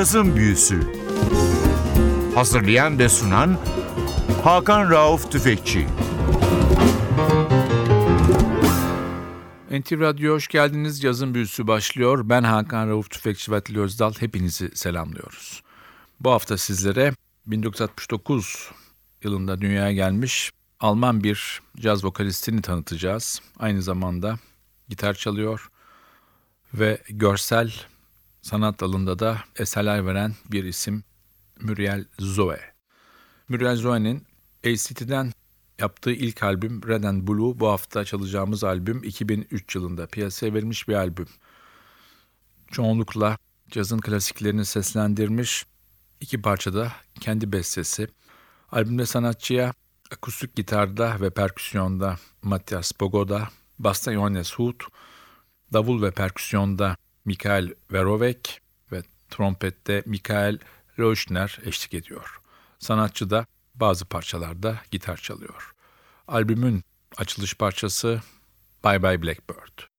Cazın Büyüsü Hazırlayan ve sunan Hakan Rauf Tüfekçi NTV Radyo hoş geldiniz. Cazın Büyüsü başlıyor. Ben Hakan Rauf Tüfekçi ve Atilla Özdal. Hepinizi selamlıyoruz. Bu hafta sizlere 1969 yılında dünyaya gelmiş Alman bir caz vokalistini tanıtacağız. Aynı zamanda gitar çalıyor ve görsel sanat dalında da eserler veren bir isim Muriel Zoe. Muriel Zoe'nin ACT'den yaptığı ilk albüm Red and Blue bu hafta çalacağımız albüm 2003 yılında piyasaya verilmiş bir albüm. Çoğunlukla cazın klasiklerini seslendirmiş iki parçada kendi bestesi. Albümde sanatçıya akustik gitarda ve perküsyonda Matthias Bogoda, basta Johannes Huth, davul ve perküsyonda Mikael Verovek ve trompette Mikael Rauschner eşlik ediyor. Sanatçı da bazı parçalarda gitar çalıyor. Albümün açılış parçası Bye Bye Blackbird.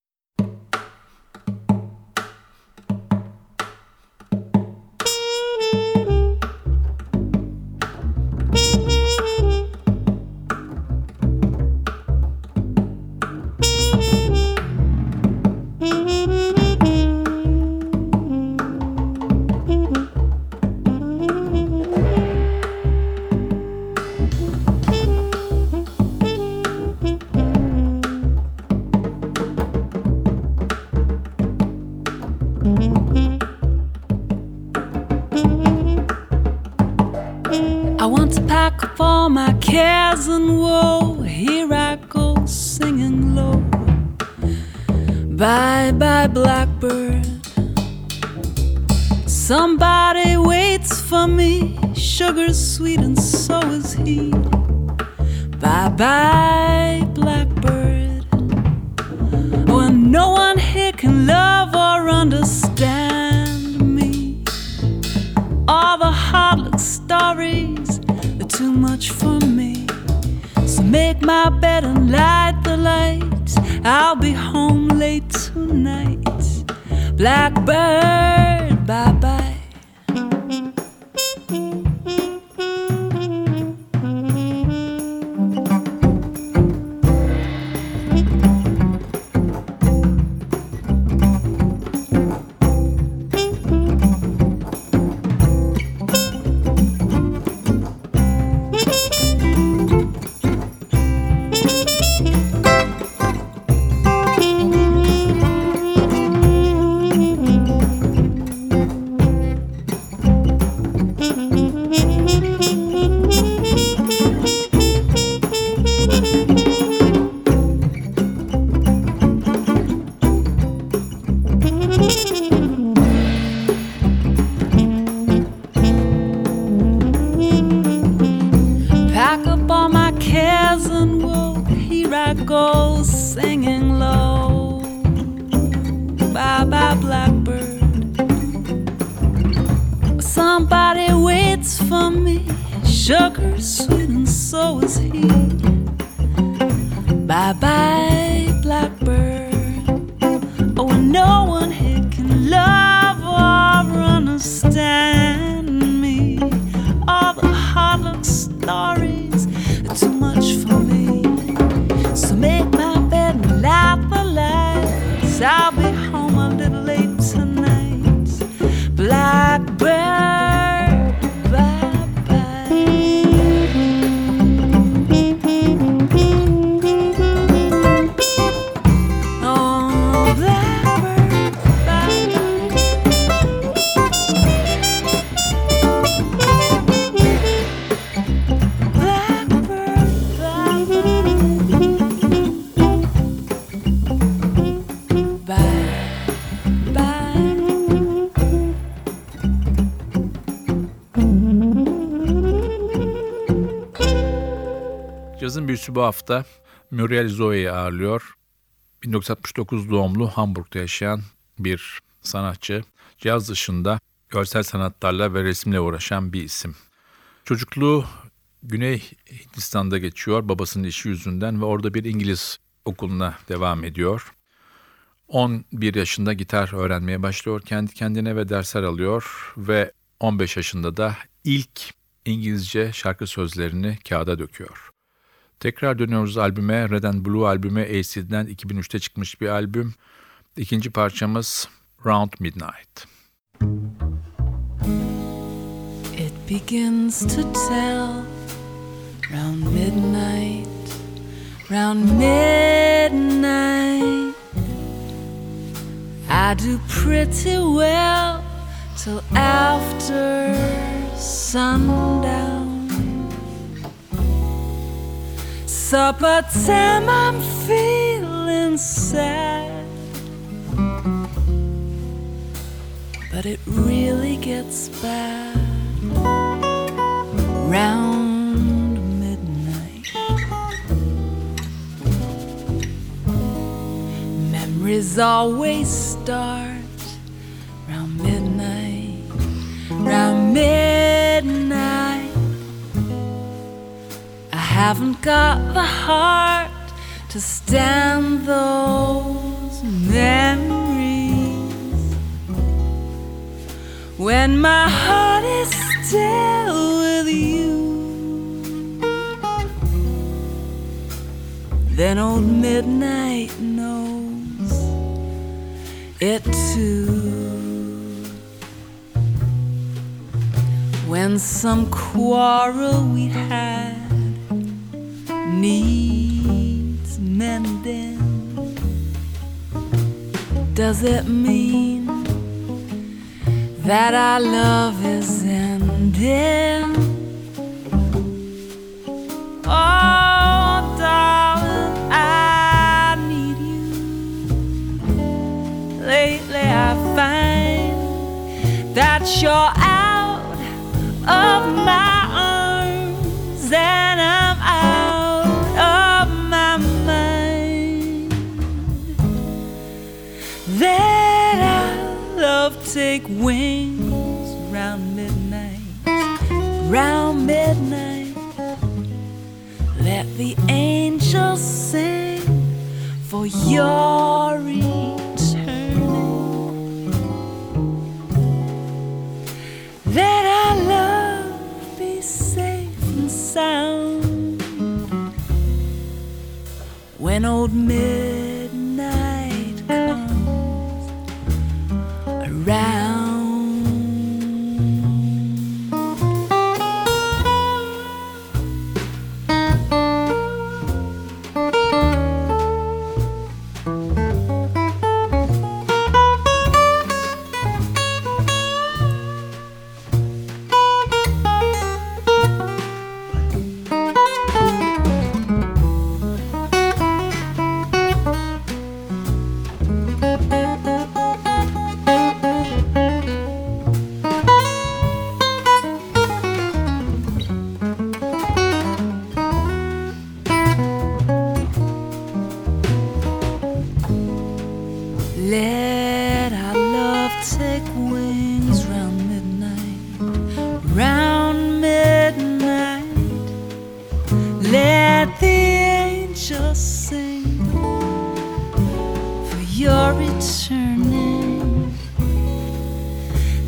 Sweet, and so is he. Bye bye, blackbird. When no one here can love or understand me. All the luck stories are too much for me. So make my bed and light the lights. I'll be home late tonight. Blackbird, bye bye. Sugar sweet, and so is he. Bye bye, blackbird. Oh, no one Büyüsü bu hafta Muriel Zoe'yi ağırlıyor. 1969 doğumlu Hamburg'da yaşayan bir sanatçı. Caz dışında görsel sanatlarla ve resimle uğraşan bir isim. Çocukluğu Güney Hindistan'da geçiyor babasının işi yüzünden ve orada bir İngiliz okuluna devam ediyor. 11 yaşında gitar öğrenmeye başlıyor kendi kendine ve dersler alıyor ve 15 yaşında da ilk İngilizce şarkı sözlerini kağıda döküyor. Tekrar dönüyoruz albüme. Red and Blue albümü ACD'den 2003'te çıkmış bir albüm. İkinci parçamız Round Midnight. It begins to tell round midnight, round midnight. I do pretty well till after sundown. Supper time, I'm feeling sad. But it really gets bad round midnight. Memories always start round midnight, round midnight. Haven't got the heart to stand those memories when my heart is still with you. Then old midnight knows it too. When some quarrel we had needs mending, does it mean that our love is ending? Oh, darling, I need you. Lately, I find that you're out of my wings round midnight, round midnight. Let the angels sing for your returning. Let our love be safe and sound when old midnight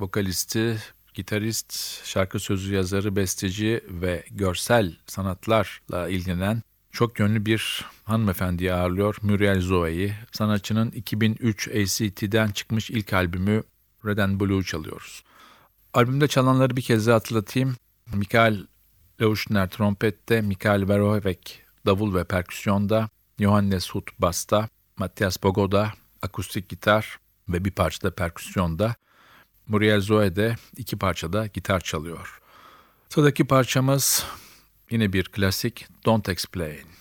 vokalisti, gitarist, şarkı sözü yazarı, besteci ve görsel sanatlarla ilgilenen çok yönlü bir hanımefendiyi ağırlıyor Muriel Zoe'yi. Sanatçının 2003 ACT'den çıkmış ilk albümü Red and Blue çalıyoruz. Albümde çalanları bir kez daha hatırlatayım. Mikael Leuschner trompette, Mikael Verhoeven davul ve perküsyonda, Johannes Huth basta, Matthias Bogoda akustik gitar ve bir parçada perküsyonda, Muriel Zoe de iki parçada gitar çalıyor. Sıradaki parçamız yine bir klasik Don't Explain.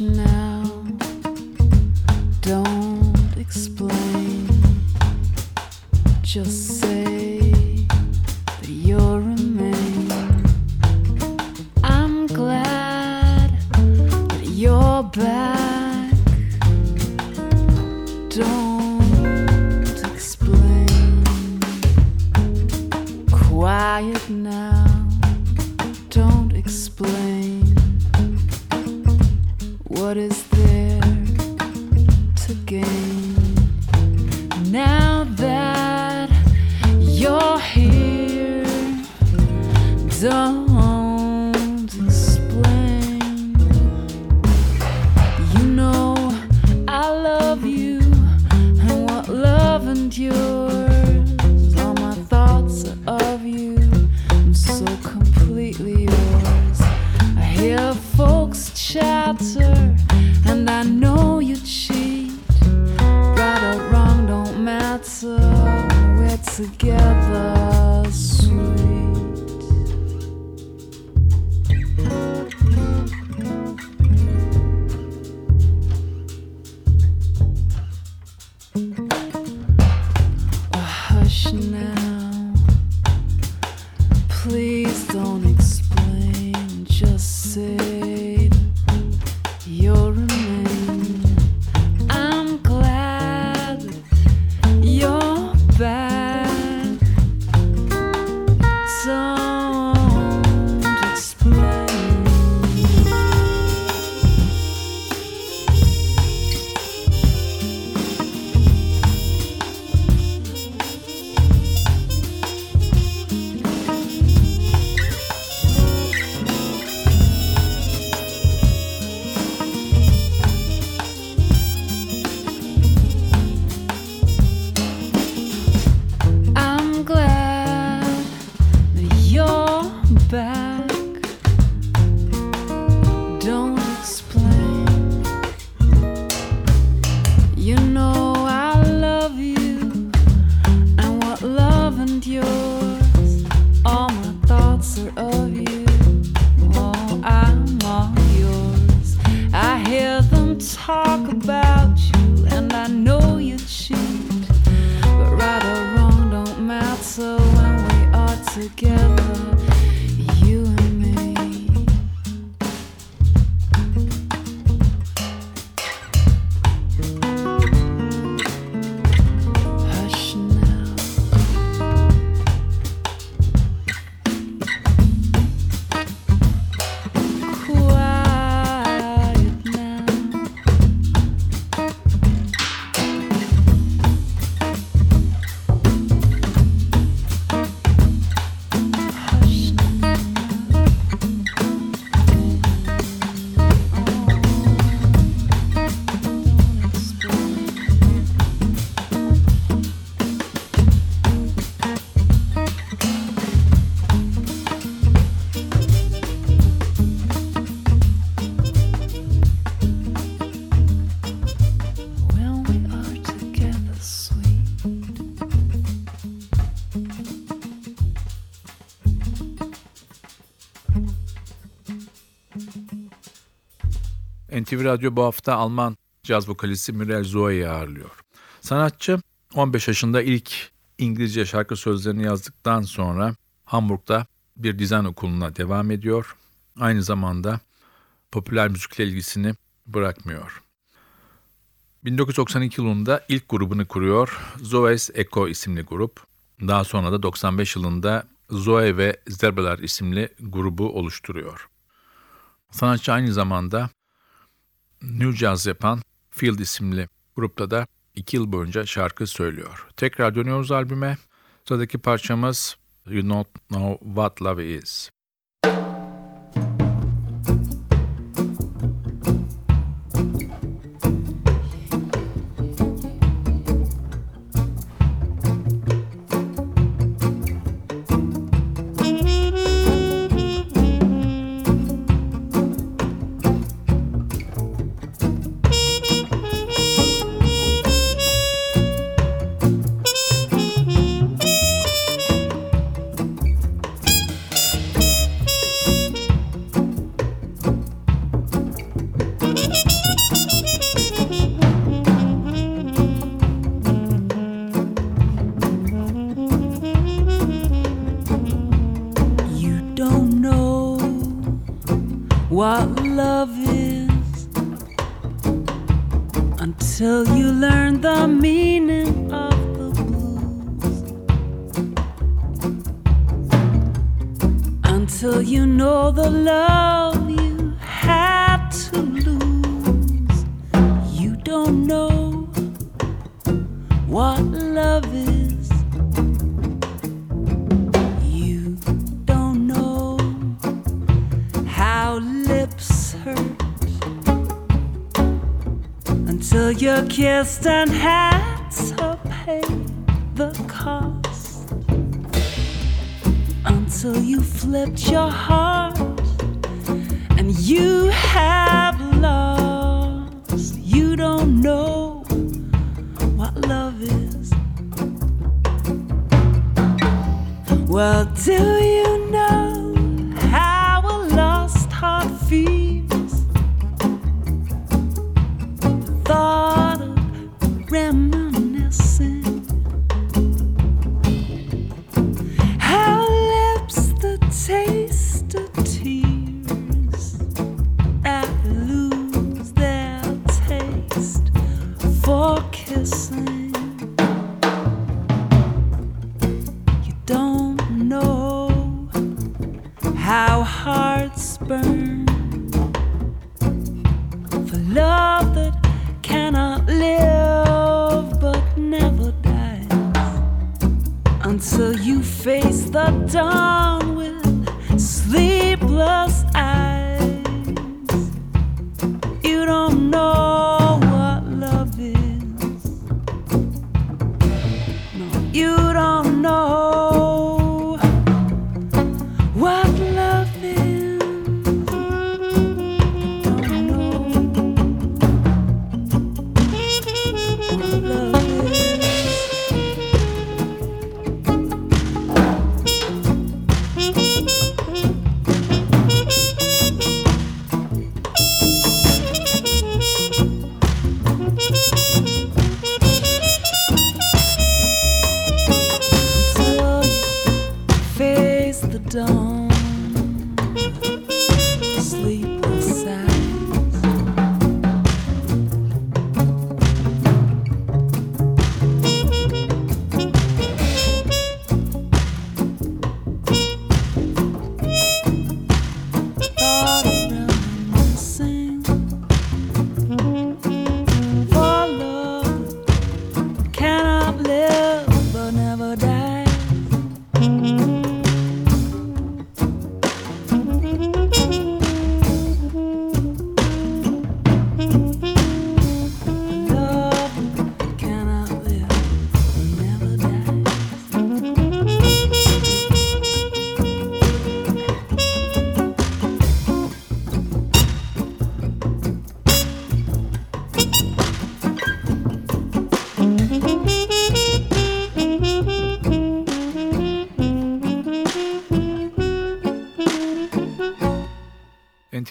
now. Back. NTV Radyo bu hafta Alman caz vokalisti Muriel Zoe'yi ağırlıyor. Sanatçı 15 yaşında ilk İngilizce şarkı sözlerini yazdıktan sonra Hamburg'da bir dizayn okuluna devam ediyor. Aynı zamanda popüler müzikle ilgisini bırakmıyor. 1992 yılında ilk grubunu kuruyor. Zoe's Echo isimli grup. Daha sonra da 95 yılında Zoe ve Zerbeler isimli grubu oluşturuyor. Sanatçı aynı zamanda New Jazz yapan Field isimli grupta da iki yıl boyunca şarkı söylüyor. Tekrar dönüyoruz albüme. Sıradaki parçamız You Don't Know What Love Is. what love is until you learn the meaning of the blues. Until you know the love kissed and had to pay the cost. Until you flipped your heart and you have lost. You don't know what love is. Well, do you know how hearts burn for love that cannot live but never dies until you face the dawn with sleepless eyes. You don't know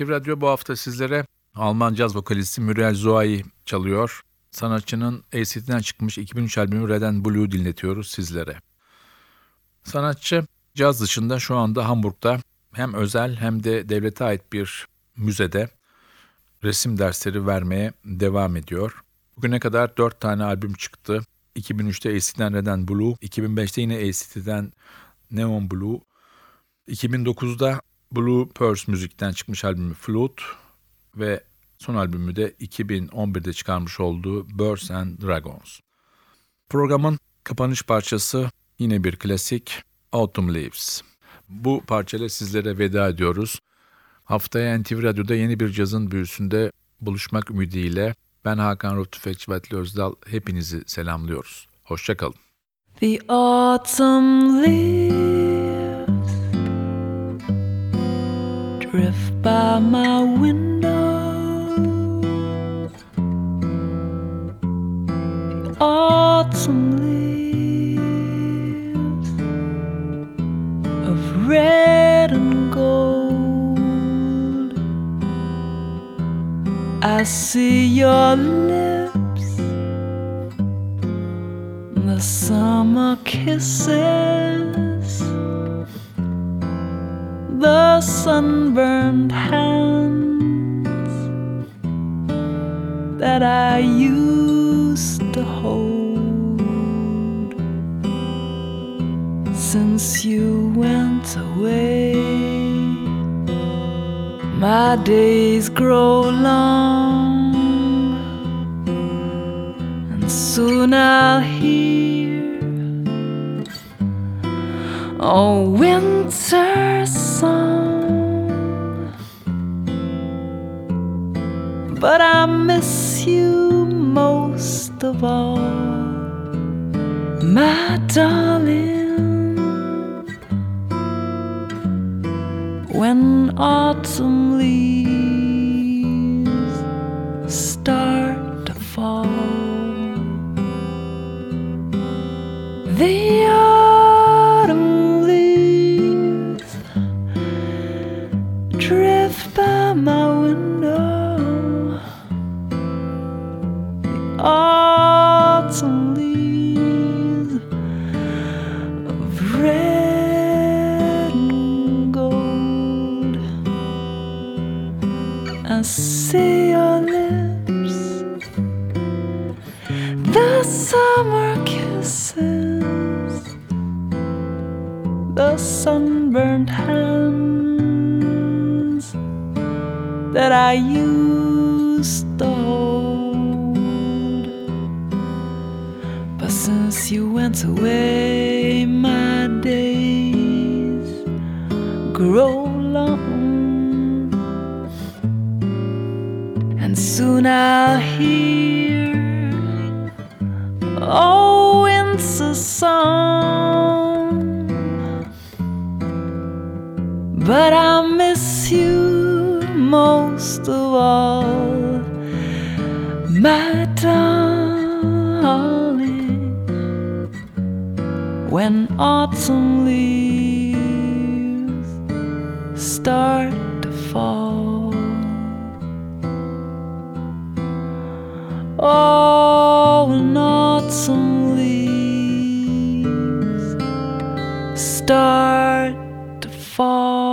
NTV Radyo bu hafta sizlere Alman caz vokalisti Muriel Zoa'yı çalıyor. Sanatçının ACD'den çıkmış 2003 albümü Red and dinletiyoruz sizlere. Sanatçı caz dışında şu anda Hamburg'da hem özel hem de devlete ait bir müzede resim dersleri vermeye devam ediyor. Bugüne kadar 4 tane albüm çıktı. 2003'te ACD'den Red and Blue, 2005'te yine ACD'den Neon Blue, 2009'da Blue Purse müzikten çıkmış albümü Flute ve son albümü de 2011'de çıkarmış olduğu Birds and Dragons. Programın kapanış parçası yine bir klasik Autumn Leaves. Bu parçayla sizlere veda ediyoruz. Haftaya NTV Radyo'da yeni bir cazın büyüsünde buluşmak ümidiyle ben Hakan Ruh Tüfekçi ve Atli Özdal hepinizi selamlıyoruz. Hoşçakalın. The autumn leaves by my window. The autumn leaves of red and gold. I see your lips the summer kisses, the sunburned hands that I used to hold since you went away. My days grow long, and soon I'll hear. Oh, winter's song. But I miss you most of all, my darling. when autumn leaves start to fall. The since you went away, my days grow long. And soon I'll hear oh winter song. But I miss you most of all, When autumn leaves start to fall. Oh, when autumn leaves start to fall.